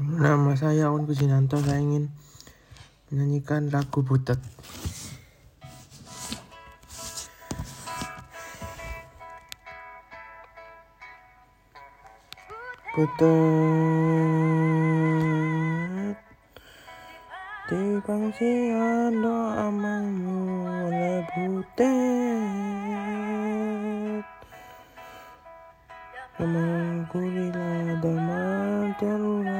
Nama saya Aun Kusinanto. Saya ingin menyanyikan lagu Butet. Butet di pangsian doa mulai butet Emang kulila damar terura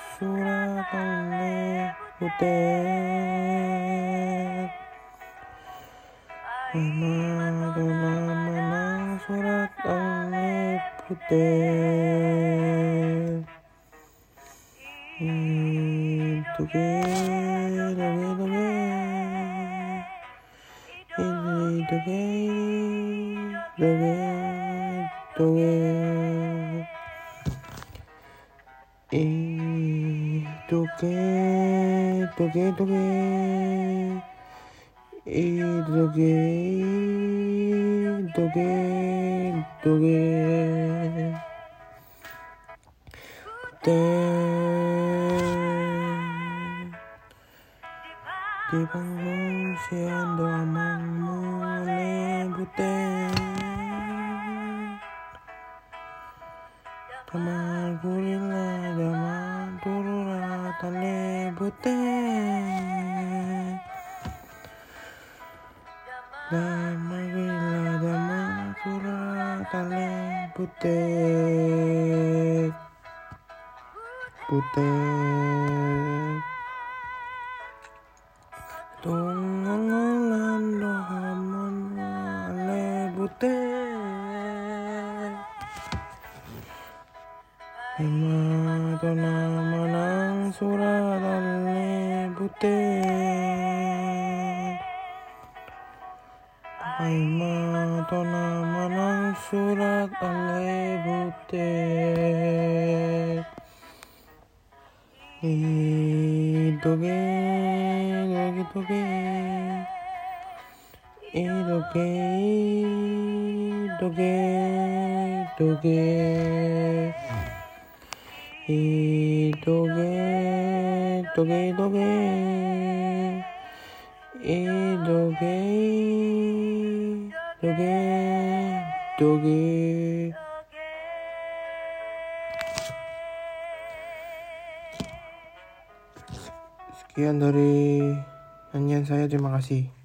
surabone ude Mama dona mana surat ale pute Tuge dave dave Ili dave dave dave Hey. けどけどけえどけどけどけで di panggung si ando amang mulai putih tale butet Butet Tunggulan dohaman ale butet Ema tona manang surat て今となまなんすらあれぶていどげいどげいどげいどげどげいどげ doge Idoge, doge doge doge doge Sekian dari nyanyian saya, terima kasih.